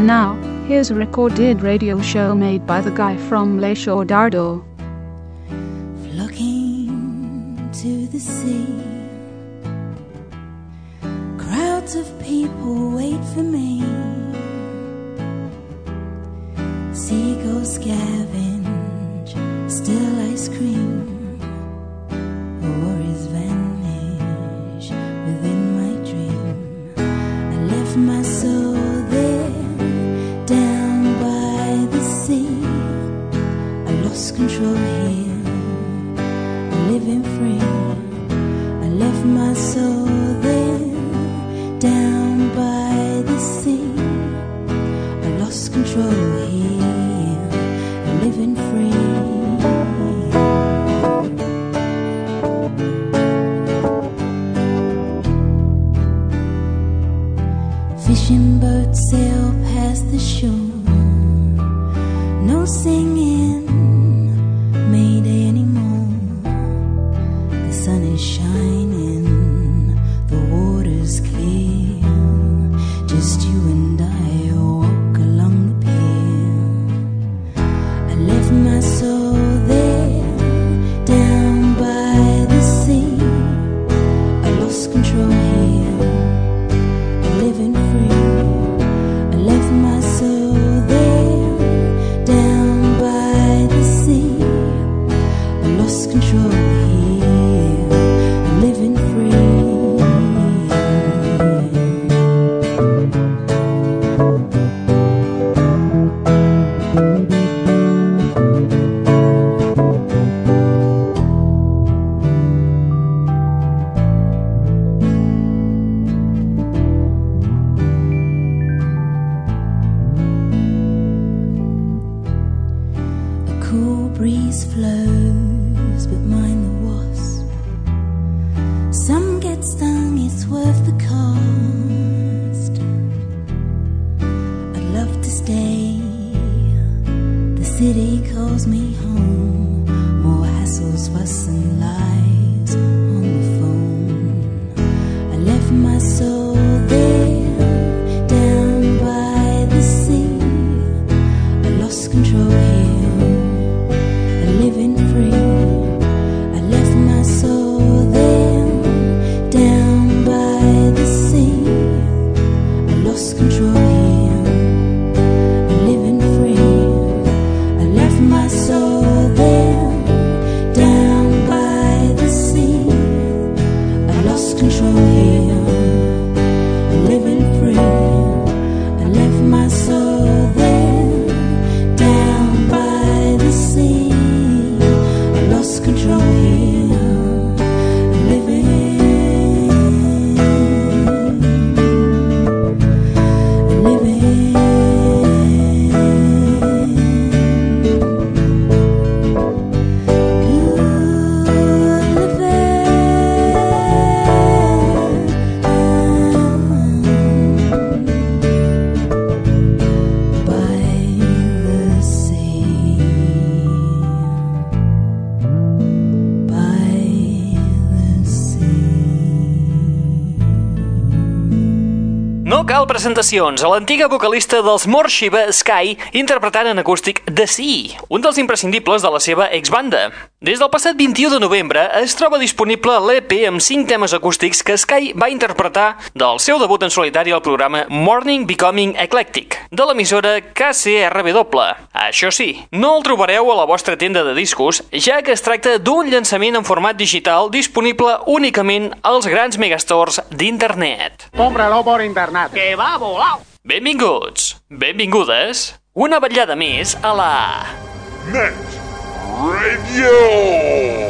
And now, here's a recorded radio show made by the guy from Le Show Dardo. Flocking to the sea. Crowds of people wait for me. Living free. I left my soul presentacions. A l'antiga vocalista dels Morshiva Sky interpretant en acústic The Sea, un dels imprescindibles de la seva exbanda. Des del passat 21 de novembre es troba disponible l'EP amb 5 temes acústics que Sky va interpretar del seu debut en solitari al programa Morning Becoming Eclectic, de l'emissora KCRW. Això sí, no el trobareu a la vostra tenda de discos, ja que es tracta d'un llançament en format digital disponible únicament als grans megastores d'internet. Cómpralo por internet. Que va volao! Benvinguts, benvingudes, una vetllada més a la... Net Radio.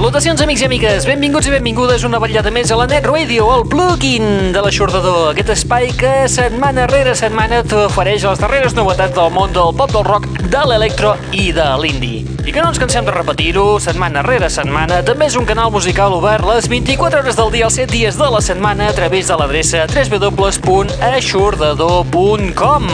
Salutacions, amics i amigues, benvinguts i benvingudes una vetllada més a la Net Radio, el plugin de l'aixordador, aquest espai que setmana rere setmana t'ofereix les darreres novetats del món del pop del rock, de l'electro i de l'indie. I que no ens cansem de repetir-ho setmana rere setmana, també és un canal musical obert les 24 hores del dia, els 7 dies de la setmana a través de l'adreça www.aixordador.com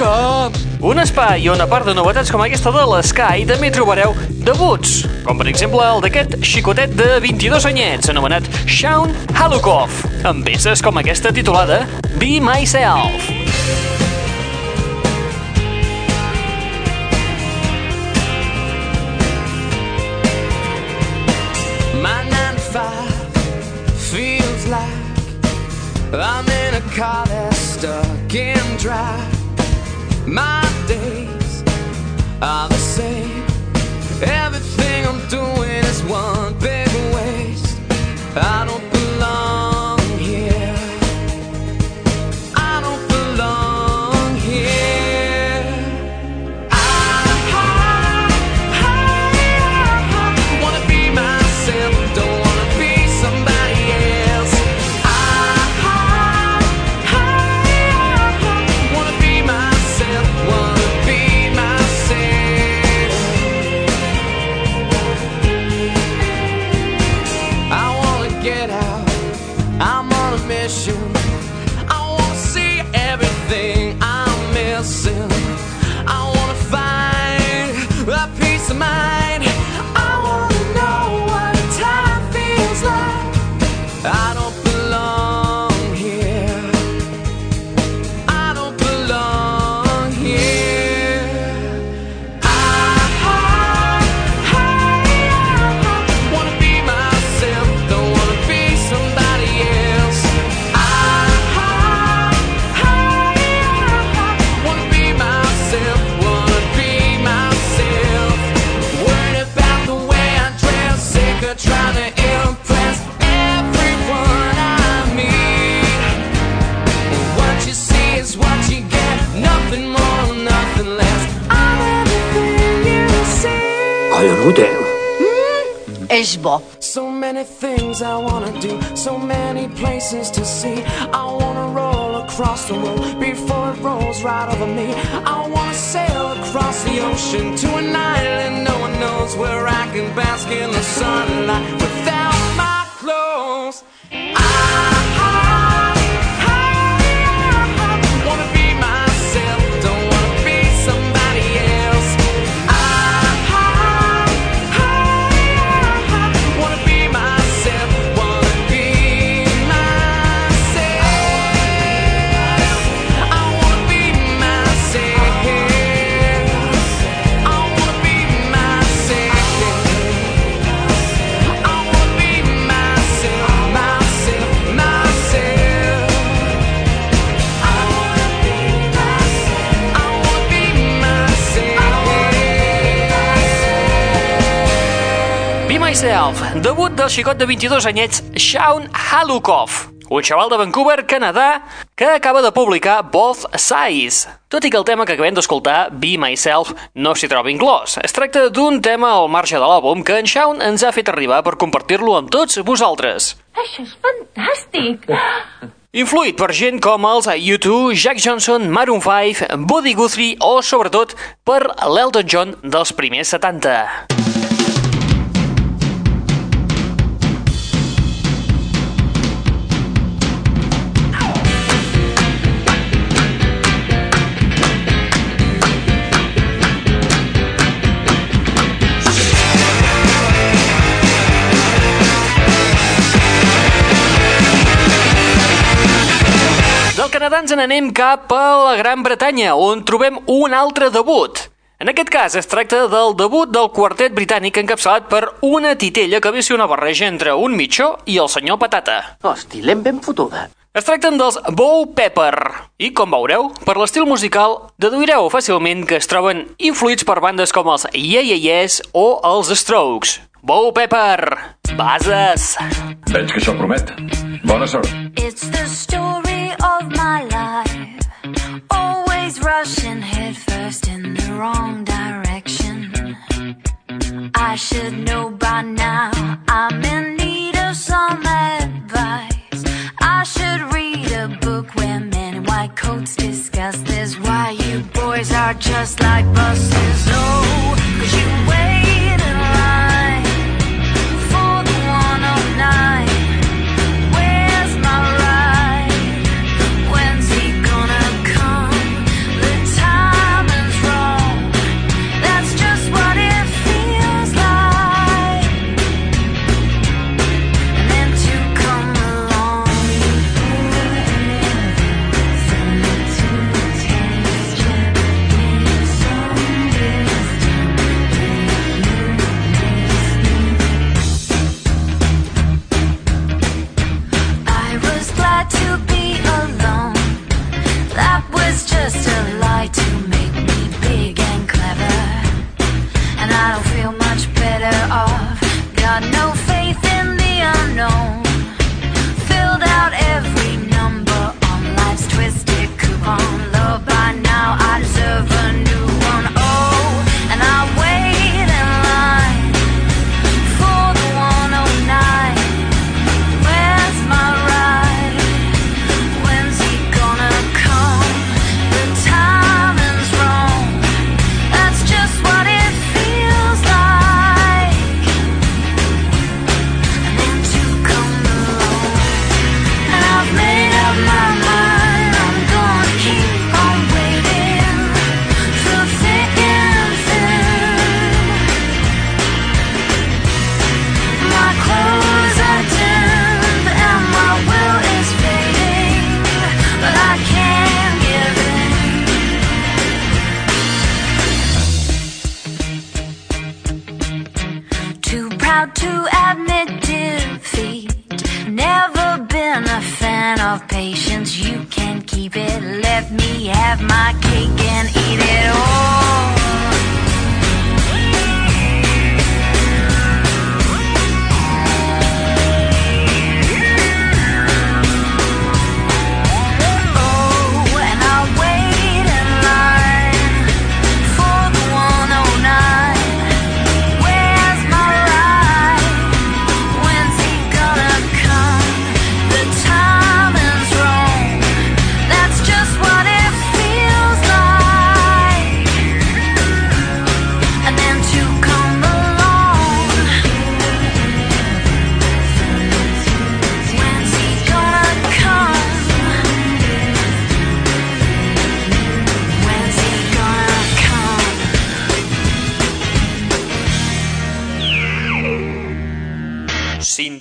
Com? Un espai on, a part de novetats com aquesta de l'Sky, també trobareu debuts, com per exemple el d'aquest xicotet de 22 anyets, anomenat Shaun Halukov, amb peces com aquesta titulada Be Myself. I'm in a car that's stuck in drive. My days are the same. Everything I'm doing is one big waste. I don't Collonut, És hmm? bo. So many things I wanna do, so many places to see. I wanna roll across the world before it rolls right over me. I wanna sail across the ocean to an island no one knows where I can bask in the sunlight without my clothes. I myself. Debut del xicot de 22 anyets Shaun Halukov, un xaval de Vancouver, Canadà, que acaba de publicar Both Sides. Tot i que el tema que acabem d'escoltar, Be Myself, no s'hi troba inclòs. Es tracta d'un tema al marge de l'àlbum que en Shaun ens ha fet arribar per compartir-lo amb tots vosaltres. Això és fantàstic! Influït per gent com els U2, Jack Johnson, Maroon 5, Buddy Guthrie o, sobretot, per l'Elton John dels primers 70. Ens n'anem cap a la Gran Bretanya, on trobem un altre debut. En aquest cas es tracta del debut del quartet britànic encapçalat per una titella que ve ser una barreja entre un mitjó i el senyor Patata. Hosti, l'hem ben fotuda. Es tracten dels Bow Pepper i, com veureu, per l'estil musical deduireu fàcilment que es troben influïts per bandes com els Yeah Yeah Yes o els Strokes. Bow Pepper, bases! Veig que això promet. Bona sort. It's the story of my life. Always rushing headfirst in the wrong direction. I should know by now. I'm in need of some advice. I should read a book where men in white coats discuss this. Why you boys are just like buses. Oh,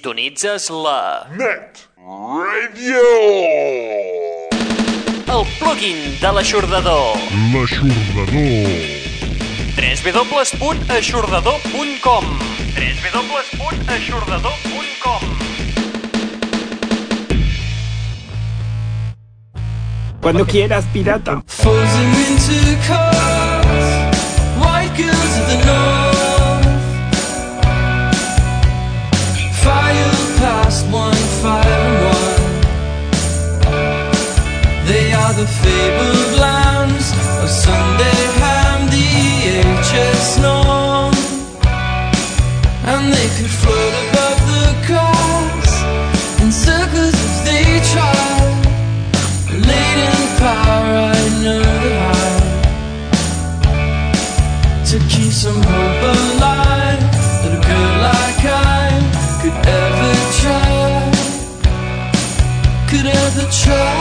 Sintonitzes la... Net Radio! El plugin de l'aixordador. L'aixordador. www.aixordador.com www.aixordador.com Cuando quieras, pirata. Falling into the car. last one. They are the fabled lambs of Sunday ham, the and they could. try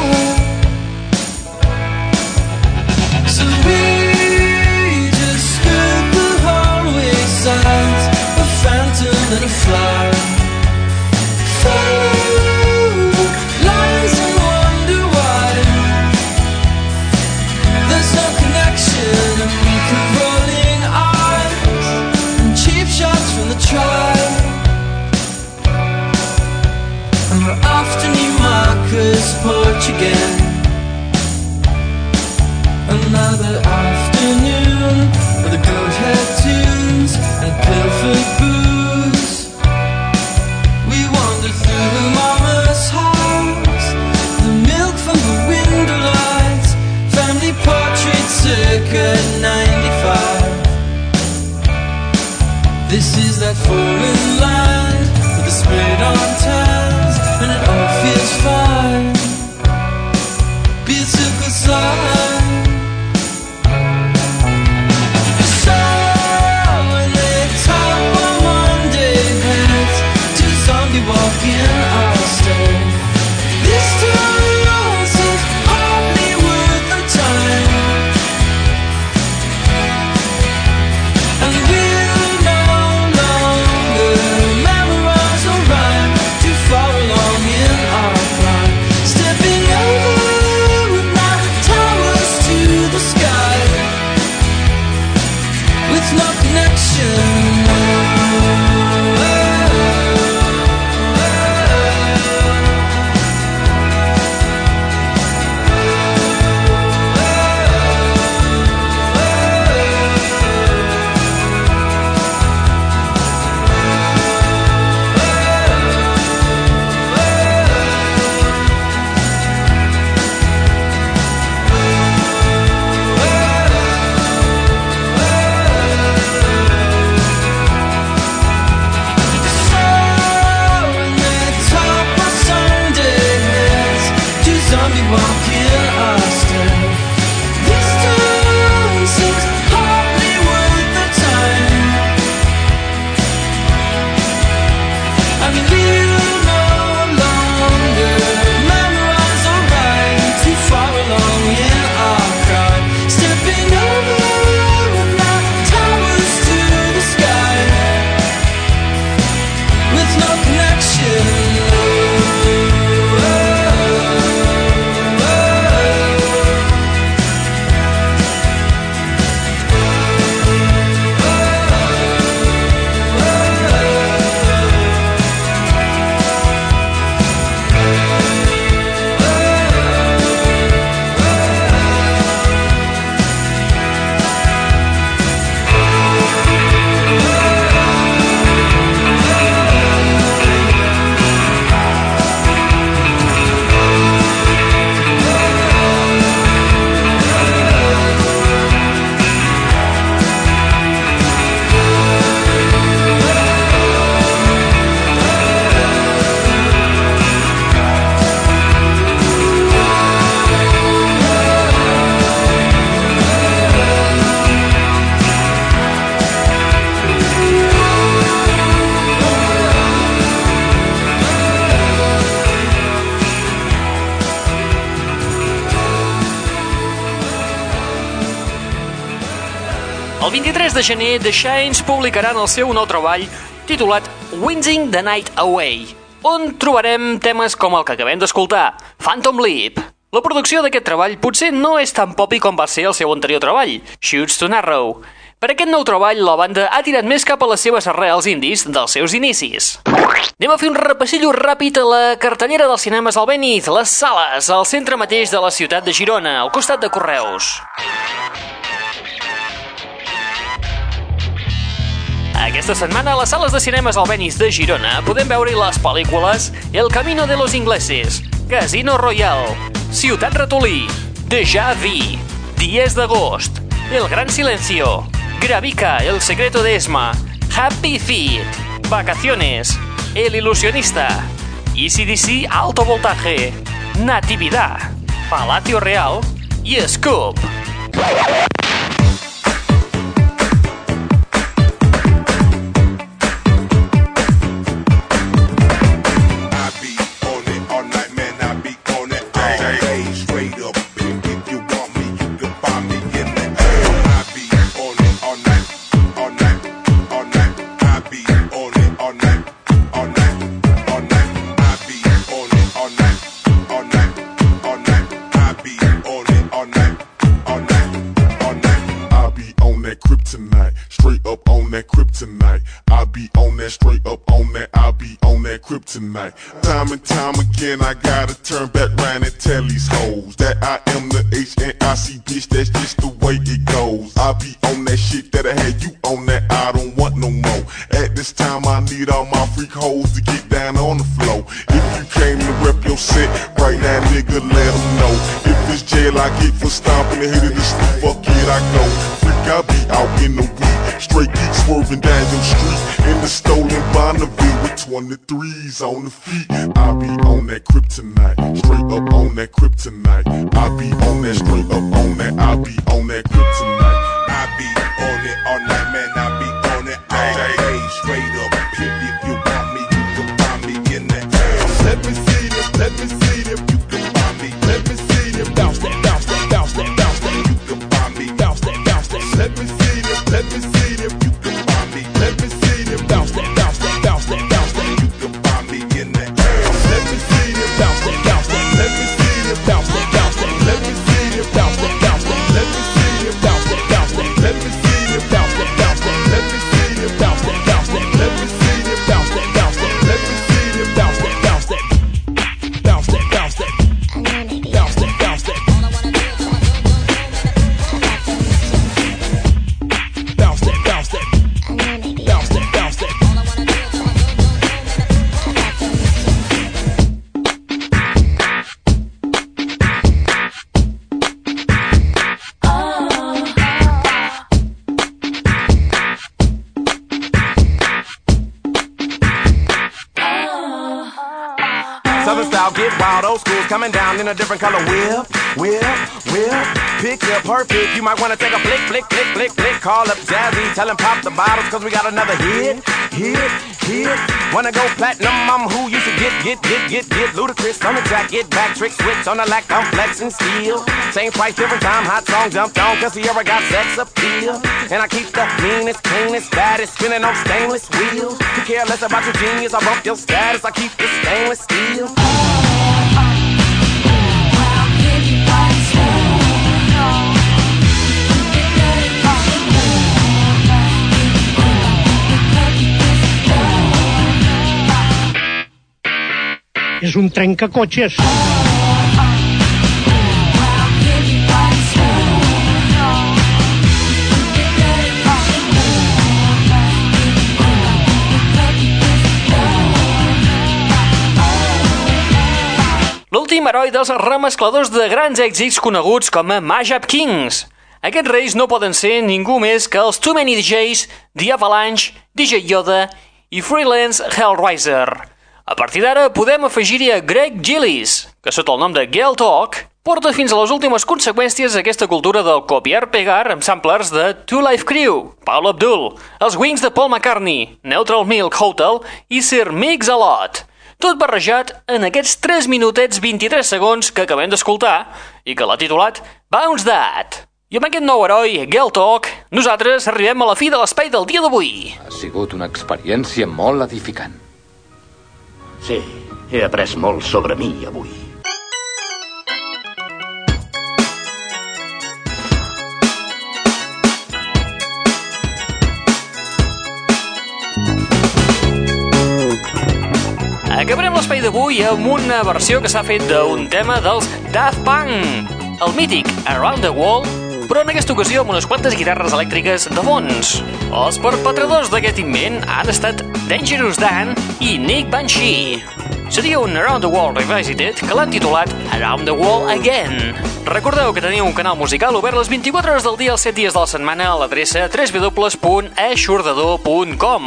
gener, The Shines publicaran el seu nou treball titulat Wincing the Night Away, on trobarem temes com el que acabem d'escoltar, Phantom Leap. La producció d'aquest treball potser no és tan popi com va ser el seu anterior treball, Shoots to Narrow. Per aquest nou treball, la banda ha tirat més cap a les seves arrels indis dels seus inicis. Anem a fer un repassillo ràpid a la cartellera dels cinemes al Benith, les sales, al centre mateix de la ciutat de Girona, al costat de Correus. Aquesta setmana a les sales de cinemes al Benis de Girona podem veure les pel·lícules El Camino de los Ingleses, Casino Royale, Ciutat Ratolí, Deja Vu, Dies d'agost, El Gran Silencio, Gravica, El Secreto de Esma, Happy Feet, Vacaciones, El Ilusionista, ECDC Alto Voltaje, Natividad, Palacio Real i Scoop. Jail, I get for stomping the head of the street. Fuck it, I go. Freak, I be out in the week. Straight geek swerving down your street in the stolen Bonneville with 23s on the feet. I be on that kryptonite, straight up on that kryptonite. I be on that straight up on that. I be on that kryptonite. I be on it all night, man. I be on it all day. Straight up, in a different color. Whip, whip, whip. Picture perfect. You might wanna take a flick, flick, flick, flick, flick. Call up Jazzy, tell him pop the bottles, cause we got another hit, hit, hit. Wanna go platinum, I'm who you should get, get, get, get, get. Ludicrous on the track, get back, trick switch on the lack, I'm flexing steel. Same price, different time, hot song jumped on, cause Sierra got sex appeal. And I keep the meanest, cleanest, baddest, spinning on stainless wheels. Who care less about your genius, I bump your status, I keep the stainless steel. És un trencacotxes. L'últim heroi dels remescladors de grans èxits coneguts com a Mashup Kings. Aquests reis no poden ser ningú més que els Too Many DJs, The Avalanche, DJ Yoda i Freelance Hellraiser. A partir d'ara podem afegir-hi a Greg Gillis, que sota el nom de Gale Talk porta fins a les últimes conseqüències aquesta cultura del copiar-pegar amb samplers de Two Life Crew, Paul Abdul, els Wings de Paul McCartney, Neutral Milk Hotel i Sir Mix-a-Lot. Tot barrejat en aquests 3 minutets 23 segons que acabem d'escoltar i que l'ha titulat Bounce That. I amb aquest nou heroi, Girl Talk, nosaltres arribem a la fi de l'espai del dia d'avui. Ha sigut una experiència molt edificant. Sí, he après molt sobre mi avui. Acabarem l'espai d'avui amb una versió que s'ha fet d'un tema dels Daft Punk, el mític Around the Wall, però en aquesta ocasió amb unes quantes guitarres elèctriques de fons. Els perpetradors d'aquest invent han estat Dangerous Dan i Nick Banshee. Seria un Around the World Revisited que l'han titulat Around the Wall Again. Recordeu que teniu un canal musical obert les 24 hores del dia els 7 dies de la setmana a l'adreça www.aixordador.com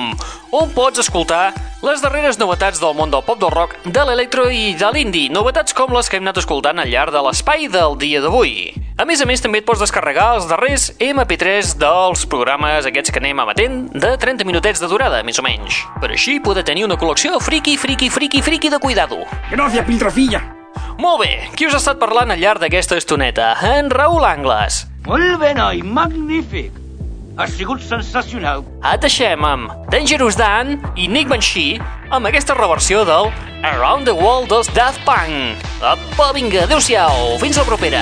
on pots escoltar les darreres novetats del món del pop del rock, de l'electro i de l'indie, novetats com les que hem anat escoltant al llarg de l'espai del dia d'avui. A més a més, també et pots descarregar els darrers MP3 dels programes aquests que anem emetent de 30 minutets de durada, més o menys. Per així poder tenir una col·lecció friki, friki, friki, friki de cuidado. Gràcies, piltrafilla. Molt bé, qui us ha estat parlant al llarg d'aquesta estoneta? En Raül Angles. Molt bé, noi, magnífic. Ha sigut sensacional. Et deixem amb Dangerous Dan i Nick Banshee amb aquesta reversió del Around the World dels Daft Punk. Apa, vinga, adeu-siau, fins la propera.